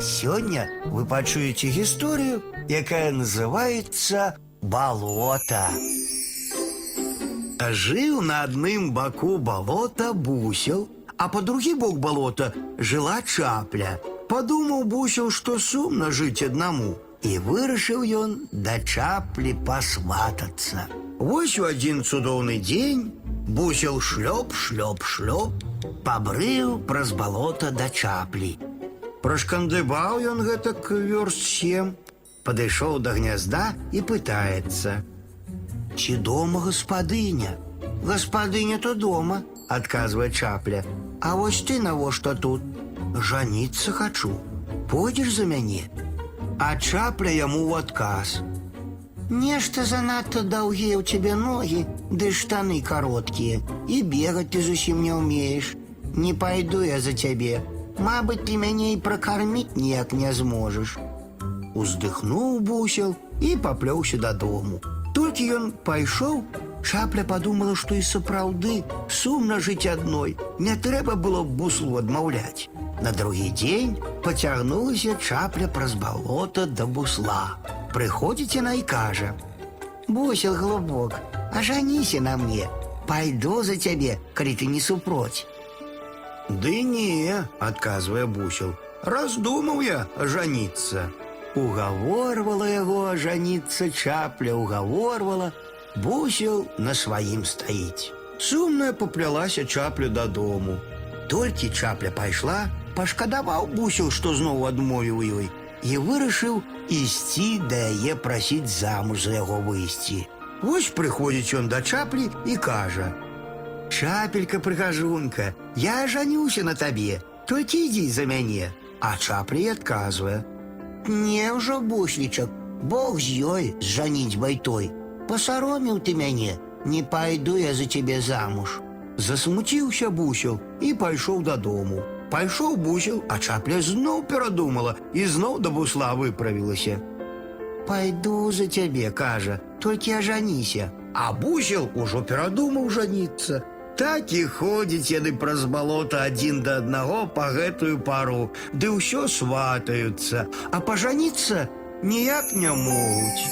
Сегодня вы пачуеце гісторыю, якая называется «Болото». Жыў на адным баку балота бусел, а по другі бок балота жыла чапля. Падумаў бусел, што сумна жыць аднаму, і вырашыў ён да чаплі пасватацца. Вось у адзін цудоўны дзень бусел шлёп, шлёп, шлёп, пабрыў праз балота да чаплі. Прашкандыбаў ён гэтак вёрст сем, падышоў да гнязда і пытаецца: « Ці дома гаспадыня? Гаспадыня то дома, адказвае чапля. А вось ты навошта тут? Жаніцца хачу. Пойдзеш за мяне? А чапля яму ў адказ. Нешта занадта даўгія ў цябе ногі, ды штаны кароткія, і бегаць ты зусім не ўмееш. Не пайду я за цябе. Мабыць, ты мяне і пракарміць ніяк не зможаш. Уздыхнуў бусел і паплёўся дадому. Толькі ён пайшоў, Чапля падумала, што і сапраўды сумна жыць адной. Не трэба было б буслу адмаўляць. На другі дзень пацягнулася чапля праз балота да бусла. Прыходзіць яна і кажа: « Бусел глубок, ажаніся на мне, пайду за цябе, калі ты не супроць. Ды не, адказвае бусел. Раздумаў я ажаніцца. Угаворвала яго ажаніцца чапля, угаворвала, бусел на сваім стаіць. Сумная паплялася чапля дадому. Толькі чапля пайшла, пашкадаваў бусел, што зноў адмовіў ёй, і вырашыў ісці да яе прасіць замуж за яго выйсці. Вось прыходзіць ён да чаплі і кажа: « Чапелька прыгажунка, я жанюся на табе, толькі ідзі за мяне, а чапля адказвае: « Не ўжо буслічак, Бог з ёй зжаніць байтой. Пасароміў ты мяне, не пайду я за цябе замуж. Засмуціўся бусел і пайшоў дадому. Пайшоў бусел, а чапля зноў перадумала і зноў да бусла выправілася. Пайду за цябе, кажа, толькі ажаніся. А бусел ужо перадумаў жаніцца. Так і ходзіць яны праз балота адзін да аднаго па гэтую пару, ды ўсё сватаюцца, а пажаніцца ніяк не могуць.